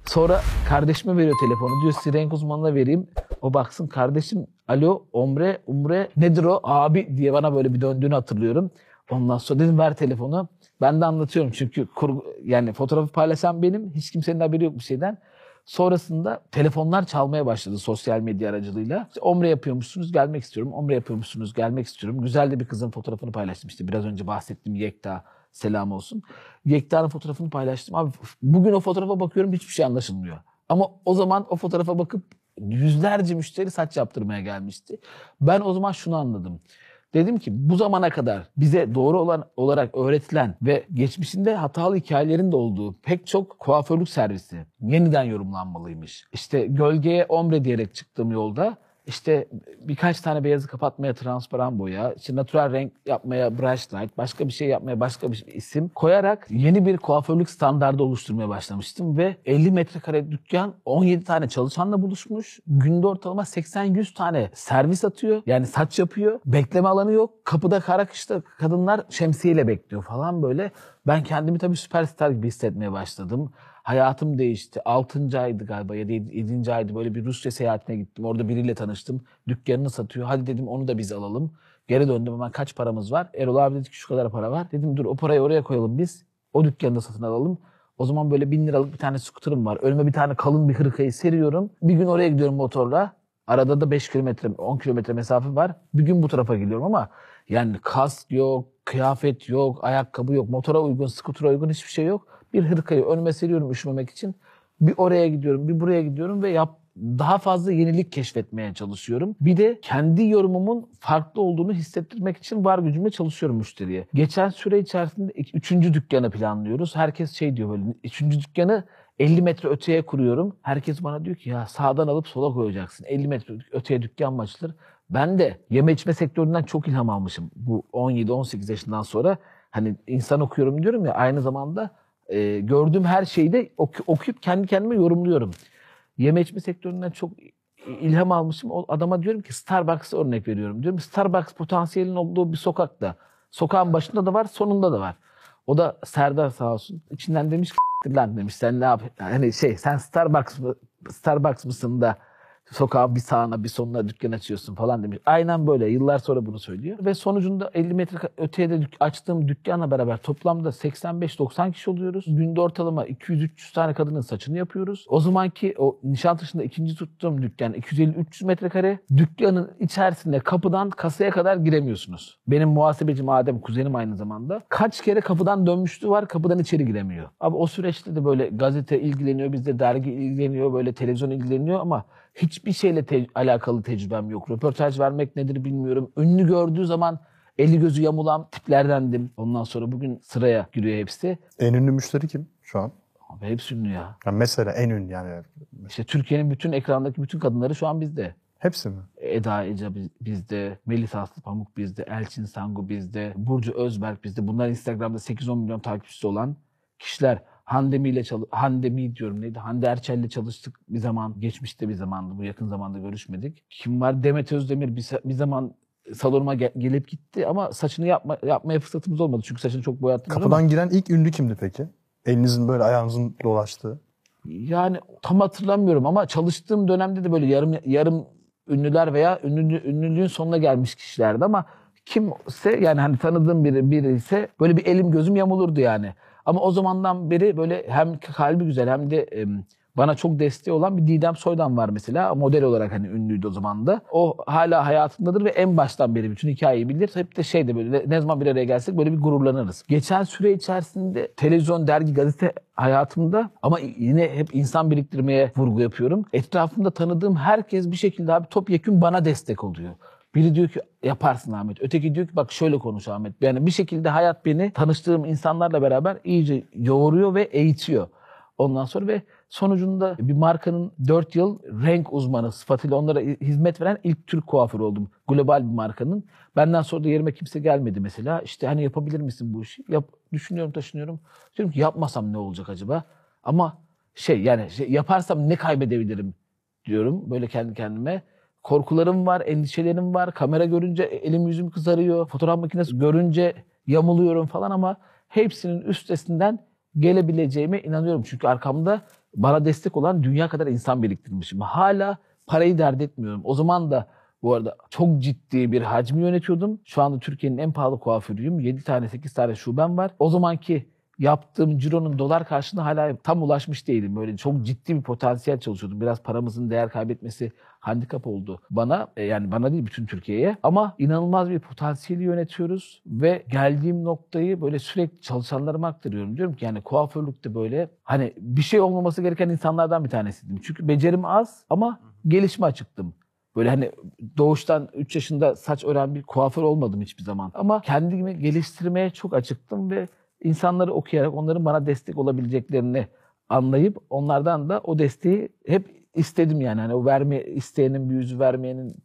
Sonra kardeşime veriyor telefonu. Diyor size renk uzmanına vereyim. O baksın kardeşim alo ombre umre nedir o abi diye bana böyle bir döndüğünü hatırlıyorum. Ondan sonra dedim ver telefonu. Ben de anlatıyorum çünkü kurgu, yani fotoğrafı paylaşan benim. Hiç kimsenin haberi yok bir şeyden. Sonrasında telefonlar çalmaya başladı sosyal medya aracılığıyla. İşte omre yapıyormuşsunuz gelmek istiyorum. Omre yapıyormuşsunuz gelmek istiyorum. Güzel de bir kızın fotoğrafını paylaştım. İşte biraz önce bahsettiğim Yekta selam olsun. Yekta'nın fotoğrafını paylaştım. Abi bugün o fotoğrafa bakıyorum hiçbir şey anlaşılmıyor. Ama o zaman o fotoğrafa bakıp yüzlerce müşteri saç yaptırmaya gelmişti. Ben o zaman şunu anladım. Dedim ki bu zamana kadar bize doğru olan olarak öğretilen ve geçmişinde hatalı hikayelerin de olduğu pek çok kuaförlük servisi yeniden yorumlanmalıymış. İşte gölgeye ombre diyerek çıktığım yolda işte birkaç tane beyazı kapatmaya transparan boya, işte natural renk yapmaya brush light, başka bir şey yapmaya başka bir isim koyarak yeni bir kuaförlük standardı oluşturmaya başlamıştım ve 50 metrekare dükkan 17 tane çalışanla buluşmuş. Günde ortalama 80-100 tane servis atıyor. Yani saç yapıyor. Bekleme alanı yok. Kapıda kara kışta kadınlar şemsiyeyle bekliyor falan böyle. Ben kendimi tabii süperstar gibi hissetmeye başladım. Hayatım değişti. 6. aydı galiba ya da 7. aydı böyle bir Rusya seyahatine gittim. Orada biriyle tanıştım. Dükkanını satıyor. Hadi dedim onu da biz alalım. Geri döndüm hemen kaç paramız var? Erol abi dedi ki şu kadar para var. Dedim dur o parayı oraya koyalım biz. O dükkanı da satın alalım. O zaman böyle bin liralık bir tane skuterim var. Önüme bir tane kalın bir hırkayı seriyorum. Bir gün oraya gidiyorum motorla. Arada da 5 kilometre, 10 kilometre mesafe var. Bir gün bu tarafa gidiyorum ama yani kask yok, kıyafet yok, ayakkabı yok, motora uygun, skutura uygun hiçbir şey yok. Bir hırkayı önüme seriyorum üşümemek için. Bir oraya gidiyorum, bir buraya gidiyorum ve yap daha fazla yenilik keşfetmeye çalışıyorum. Bir de kendi yorumumun farklı olduğunu hissettirmek için var gücümle çalışıyorum müşteriye. Geçen süre içerisinde üçüncü dükkanı planlıyoruz. Herkes şey diyor böyle, üçüncü dükkanı 50 metre öteye kuruyorum. Herkes bana diyor ki ya sağdan alıp sola koyacaksın. 50 metre öteye dükkan mı açılır? Ben de yeme içme sektöründen çok ilham almışım. Bu 17-18 yaşından sonra hani insan okuyorum diyorum ya aynı zamanda e, gördüğüm her şeyi de oku, okuyup kendi kendime yorumluyorum. Yeme içme sektöründen çok ilham almışım. O adama diyorum ki Starbucks'a örnek veriyorum. Diyorum Starbucks potansiyelin olduğu bir sokakta. Sokağın başında da var, sonunda da var. O da Serdar sağ olsun. içinden demiş ki lan demiş sen ne yap? Hani şey sen Starbucks mı, Starbucks mısın da Sokağın bir sağına bir sonuna dükkan açıyorsun falan demiş. Aynen böyle yıllar sonra bunu söylüyor. Ve sonucunda 50 metre öteye de açtığım dükkanla beraber toplamda 85-90 kişi oluyoruz. Günde ortalama 200-300 tane kadının saçını yapıyoruz. O zamanki o Nişantaşı'nda ikinci tuttuğum dükkan 250-300 metrekare. Dükkanın içerisinde kapıdan kasaya kadar giremiyorsunuz. Benim muhasebecim Adem kuzenim aynı zamanda. Kaç kere kapıdan dönmüştü var kapıdan içeri giremiyor. Abi o süreçte de böyle gazete ilgileniyor, bizde dergi ilgileniyor, böyle televizyon ilgileniyor ama Hiçbir şeyle te- alakalı tecrübem yok. Röportaj vermek nedir bilmiyorum. Ünlü gördüğü zaman eli gözü yamulan tiplerdendim. Ondan sonra bugün sıraya giriyor hepsi. En ünlü müşteri kim şu an? Abi hepsi ünlü ya. Yani mesela en ünlü yani. İşte Türkiye'nin bütün ekrandaki bütün kadınları şu an bizde. Hepsi mi? Eda Ece bizde, Melis Aslı Pamuk bizde, Elçin Sangu bizde, Burcu Özberk bizde. Bunlar Instagram'da 8-10 milyon takipçisi olan kişiler. Handemi ile Handemi diyorum neydi? Hande Erçel'le çalıştık bir zaman. Geçmişte bir zamandı. Bu yakın zamanda görüşmedik. Kim var? Demet Özdemir bir, bir zaman salonuma gel gelip gitti ama saçını yapma yapmaya fırsatımız olmadı. Çünkü saçını çok boyattım. Kapıdan ama... giren ilk ünlü kimdi peki? Elinizin böyle ayağınızın dolaştığı. Yani tam hatırlamıyorum ama çalıştığım dönemde de böyle yarım yarım ünlüler veya ünlü, ünlülüğün sonuna gelmiş kişilerdi ama kimse yani hani tanıdığım biri, biri ise böyle bir elim gözüm yamulurdu yani. Ama o zamandan beri böyle hem kalbi güzel hem de bana çok desteği olan bir Didem Soydan var mesela. Model olarak hani ünlüydü o zaman da. O hala hayatındadır ve en baştan beri bütün hikayeyi bilir. Hep de şey de böyle ne zaman bir araya gelsek böyle bir gururlanırız. Geçen süre içerisinde televizyon, dergi, gazete hayatımda ama yine hep insan biriktirmeye vurgu yapıyorum. Etrafımda tanıdığım herkes bir şekilde abi topyekun bana destek oluyor. Biri diyor ki yaparsın Ahmet. Öteki diyor ki bak şöyle konuş Ahmet. Yani bir şekilde hayat beni tanıştığım insanlarla beraber iyice yoğuruyor ve eğitiyor. Ondan sonra ve sonucunda bir markanın 4 yıl renk uzmanı sıfatıyla onlara hizmet veren ilk Türk kuaförü oldum. Global bir markanın. Benden sonra da yerime kimse gelmedi mesela. İşte hani yapabilir misin bu işi? Yap, düşünüyorum taşınıyorum. Diyorum ki yapmasam ne olacak acaba? Ama şey yani şey, yaparsam ne kaybedebilirim diyorum böyle kendi kendime korkularım var, endişelerim var. Kamera görünce elim yüzüm kızarıyor. Fotoğraf makinesi görünce yamuluyorum falan ama hepsinin üstesinden gelebileceğime inanıyorum. Çünkü arkamda bana destek olan dünya kadar insan biriktirmişim. Hala parayı dert etmiyorum. O zaman da bu arada çok ciddi bir hacmi yönetiyordum. Şu anda Türkiye'nin en pahalı kuaförüyüm. 7 tane 8 tane şubem var. O zamanki yaptığım cironun dolar karşılığında hala tam ulaşmış değilim. Böyle çok ciddi bir potansiyel çalışıyordum. Biraz paramızın değer kaybetmesi handikap oldu bana. E, yani bana değil bütün Türkiye'ye. Ama inanılmaz bir potansiyeli yönetiyoruz ve geldiğim noktayı böyle sürekli çalışanlarıma aktarıyorum. Diyorum ki yani kuaförlükte böyle hani bir şey olmaması gereken insanlardan bir tanesiydim. Çünkü becerim az ama gelişme açıktım. Böyle hani doğuştan 3 yaşında saç ören bir kuaför olmadım hiçbir zaman. Ama kendimi geliştirmeye çok açıktım ve insanları okuyarak onların bana destek olabileceklerini anlayıp onlardan da o desteği hep istedim yani. Hani o verme isteyenin bir yüzü vermeyenin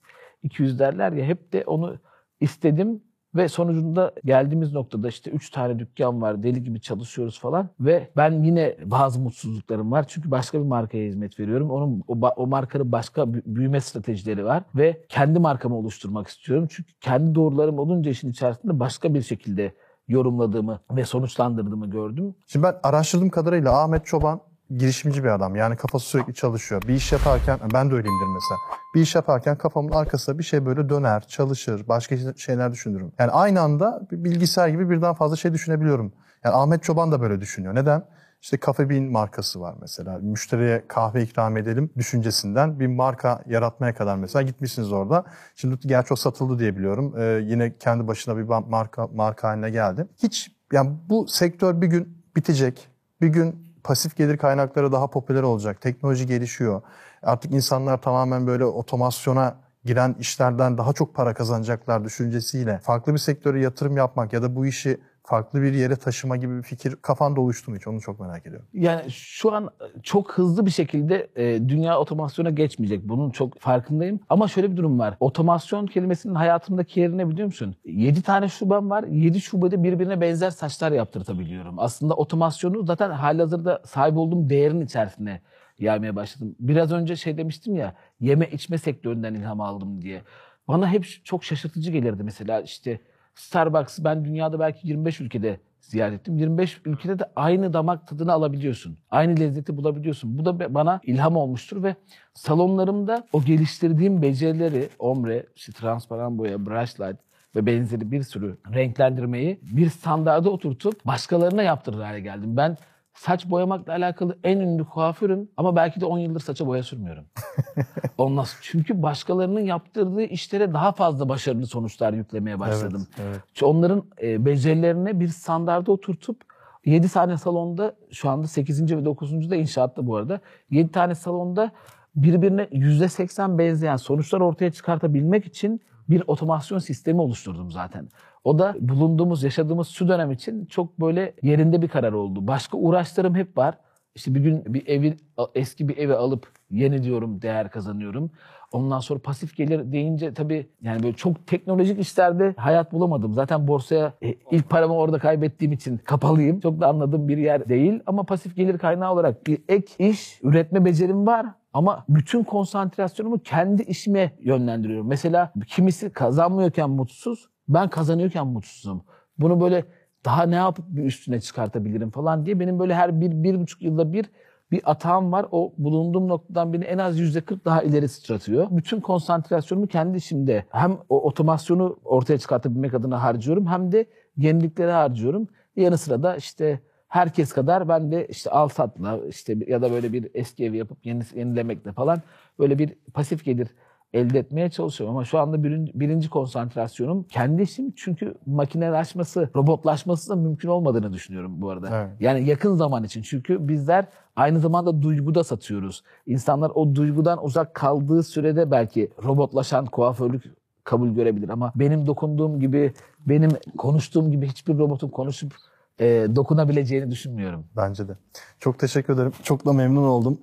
iki yüz derler ya hep de onu istedim ve sonucunda geldiğimiz noktada işte üç tane dükkan var, deli gibi çalışıyoruz falan. Ve ben yine bazı mutsuzluklarım var. Çünkü başka bir markaya hizmet veriyorum. Onun o, o markanın başka büyüme stratejileri var. Ve kendi markamı oluşturmak istiyorum. Çünkü kendi doğrularım olunca işin içerisinde başka bir şekilde yorumladığımı ve sonuçlandırdığımı gördüm. Şimdi ben araştırdığım kadarıyla Ahmet Çoban girişimci bir adam. Yani kafası sürekli çalışıyor. Bir iş yaparken, ben de öyleyimdir mesela. Bir iş yaparken kafamın arkasında bir şey böyle döner, çalışır, başka şeyler düşünürüm. Yani aynı anda bilgisayar gibi birden fazla şey düşünebiliyorum. Yani Ahmet Çoban da böyle düşünüyor. Neden? İşte Cafe Bean markası var mesela. Müşteriye kahve ikram edelim düşüncesinden bir marka yaratmaya kadar mesela gitmişsiniz orada. Şimdi gerçi o satıldı diye biliyorum. Ee, yine kendi başına bir marka marka haline geldi. Hiç yani bu sektör bir gün bitecek. Bir gün pasif gelir kaynakları daha popüler olacak. Teknoloji gelişiyor. Artık insanlar tamamen böyle otomasyona giren işlerden daha çok para kazanacaklar düşüncesiyle farklı bir sektöre yatırım yapmak ya da bu işi farklı bir yere taşıma gibi bir fikir kafanda oluştu mu hiç? Onu çok merak ediyorum. Yani şu an çok hızlı bir şekilde e, dünya otomasyona geçmeyecek. Bunun çok farkındayım. Ama şöyle bir durum var. Otomasyon kelimesinin hayatımdaki yerine biliyor musun? 7 tane şubem var. 7 şubede birbirine benzer saçlar yaptırtabiliyorum. Aslında otomasyonu zaten halihazırda sahip olduğum değerin içerisine yaymaya başladım. Biraz önce şey demiştim ya yeme içme sektöründen ilham aldım diye. Bana hep çok şaşırtıcı gelirdi mesela işte Starbucks'ı ben dünyada belki 25 ülkede ziyaret ettim. 25 ülkede de aynı damak tadını alabiliyorsun. Aynı lezzeti bulabiliyorsun. Bu da bana ilham olmuştur ve salonlarımda o geliştirdiğim becerileri, ombre, işte transparan boya, brush light ve benzeri bir sürü renklendirmeyi bir standarda oturtup başkalarına yaptırır hale geldim. Ben saç boyamakla alakalı en ünlü kuaförüm ama belki de 10 yıldır saça boya sürmüyorum. *laughs* Ondan çünkü başkalarının yaptırdığı işlere daha fazla başarılı sonuçlar yüklemeye başladım. Evet, evet. Onların e, becerilerine bir standarda oturtup 7 tane salonda şu anda 8. ve 9. da inşaatta bu arada 7 tane salonda birbirine %80 benzeyen sonuçlar ortaya çıkartabilmek için bir otomasyon sistemi oluşturdum zaten. O da bulunduğumuz, yaşadığımız şu dönem için çok böyle yerinde bir karar oldu. Başka uğraşlarım hep var. İşte bir gün bir evi, eski bir evi alıp yeni diyorum değer kazanıyorum. Ondan sonra pasif gelir deyince tabii yani böyle çok teknolojik işlerde hayat bulamadım. Zaten borsaya e, ilk paramı orada kaybettiğim için kapalıyım. Çok da anladığım bir yer değil. Ama pasif gelir kaynağı olarak bir ek iş, üretme becerim var. Ama bütün konsantrasyonumu kendi işime yönlendiriyorum. Mesela kimisi kazanmıyorken mutsuz, ben kazanıyorken mutsuzum. Bunu böyle daha ne yapıp bir üstüne çıkartabilirim falan diye benim böyle her bir, bir buçuk yılda bir bir atağım var. O bulunduğum noktadan beni en az yüzde 40 daha ileri sıçratıyor. Bütün konsantrasyonumu kendi işimde hem o otomasyonu ortaya çıkartabilmek adına harcıyorum hem de yenilikleri harcıyorum. Yanı sıra da işte herkes kadar ben de işte al satla işte ya da böyle bir eski evi yapıp yeni, yenilemekle falan böyle bir pasif gelir elde etmeye çalışıyorum. Ama şu anda birinci, birinci konsantrasyonum kendi işim. Çünkü makinelaşması, robotlaşması da mümkün olmadığını düşünüyorum bu arada. Evet. Yani yakın zaman için. Çünkü bizler aynı zamanda duyguda satıyoruz. İnsanlar o duygudan uzak kaldığı sürede belki robotlaşan kuaförlük kabul görebilir. Ama benim dokunduğum gibi, benim konuştuğum gibi hiçbir robotun konuşup e, dokunabileceğini düşünmüyorum. Bence de. Çok teşekkür ederim. Çok da memnun oldum.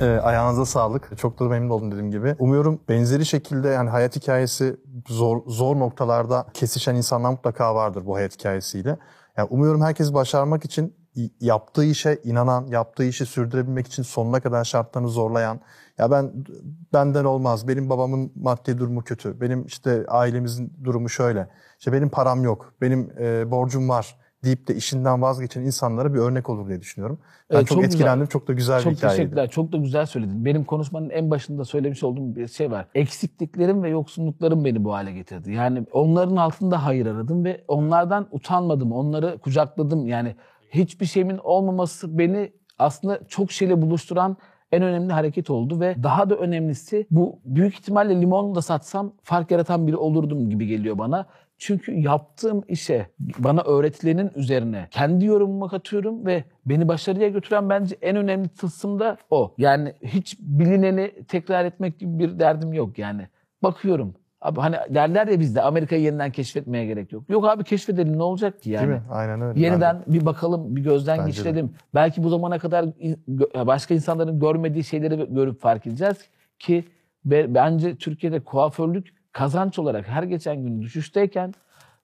Ee, ayağınıza sağlık. Çok da memnun oldum dediğim gibi. Umuyorum benzeri şekilde yani hayat hikayesi zor zor noktalarda kesişen insanlar mutlaka vardır bu hayat hikayesiyle. Yani umuyorum herkes başarmak için yaptığı işe inanan, yaptığı işi sürdürebilmek için sonuna kadar şartlarını zorlayan, ya ben benden olmaz, benim babamın maddi durumu kötü, benim işte ailemizin durumu şöyle, işte benim param yok, benim e, borcum var deyip de işinden vazgeçen insanlara bir örnek olur diye düşünüyorum. Ben Evet, çok, çok etkilendim, güzel. çok da güzel bir Çok hikayeydi. teşekkürler. Çok da güzel söyledin. Benim konuşmanın en başında söylemiş olduğum bir şey var. Eksikliklerim ve yoksunluklarım beni bu hale getirdi. Yani onların altında hayır aradım ve onlardan utanmadım. Onları kucakladım. Yani hiçbir şeyimin olmaması beni aslında çok şeyle buluşturan en önemli hareket oldu ve daha da önemlisi bu büyük ihtimalle limonu da satsam fark yaratan biri olurdum gibi geliyor bana. Çünkü yaptığım işe, bana öğretilenin üzerine kendi yorumumu katıyorum ve beni başarıya götüren bence en önemli tılsım da o. Yani hiç bilineni tekrar etmek gibi bir derdim yok yani. Bakıyorum. Abi hani derler ya bizde Amerika'yı yeniden keşfetmeye gerek yok. Yok abi keşfedelim ne olacak ki yani. Değil mi? Aynen öyle. Yeniden bir bakalım, bir gözden Bence de. geçirelim. Belki bu zamana kadar başka insanların görmediği şeyleri görüp fark edeceğiz ki be- bence Türkiye'de kuaförlük kazanç olarak her geçen gün düşüşteyken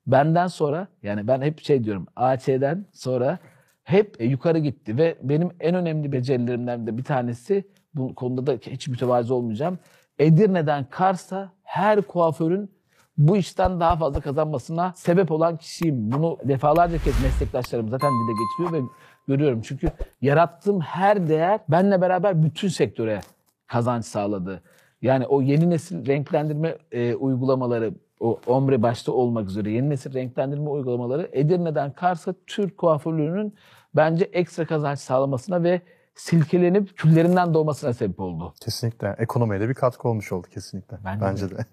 benden sonra yani ben hep şey diyorum AÇ'den sonra hep e, yukarı gitti ve benim en önemli becerilerimden de bir tanesi bu konuda da hiç mütevazı olmayacağım. Edirne'den Kars'a her kuaförün bu işten daha fazla kazanmasına sebep olan kişiyim. Bunu defalarca kez meslektaşlarım zaten dile getiriyor ve görüyorum. Çünkü yarattığım her değer benle beraber bütün sektöre kazanç sağladı. Yani o yeni nesil renklendirme e, uygulamaları, o ombre başta olmak üzere yeni nesil renklendirme uygulamaları Edirne'den Kars'a Türk kuaförlüğünün bence ekstra kazanç sağlamasına ve silkelenip küllerinden doğmasına sebep oldu. Kesinlikle. Ekonomiye de bir katkı olmuş oldu kesinlikle. Bence Bence, de.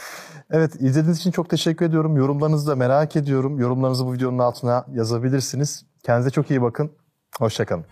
*laughs* evet izlediğiniz için çok teşekkür ediyorum. Yorumlarınızı da merak ediyorum. Yorumlarınızı bu videonun altına yazabilirsiniz. Kendinize çok iyi bakın. Hoşçakalın.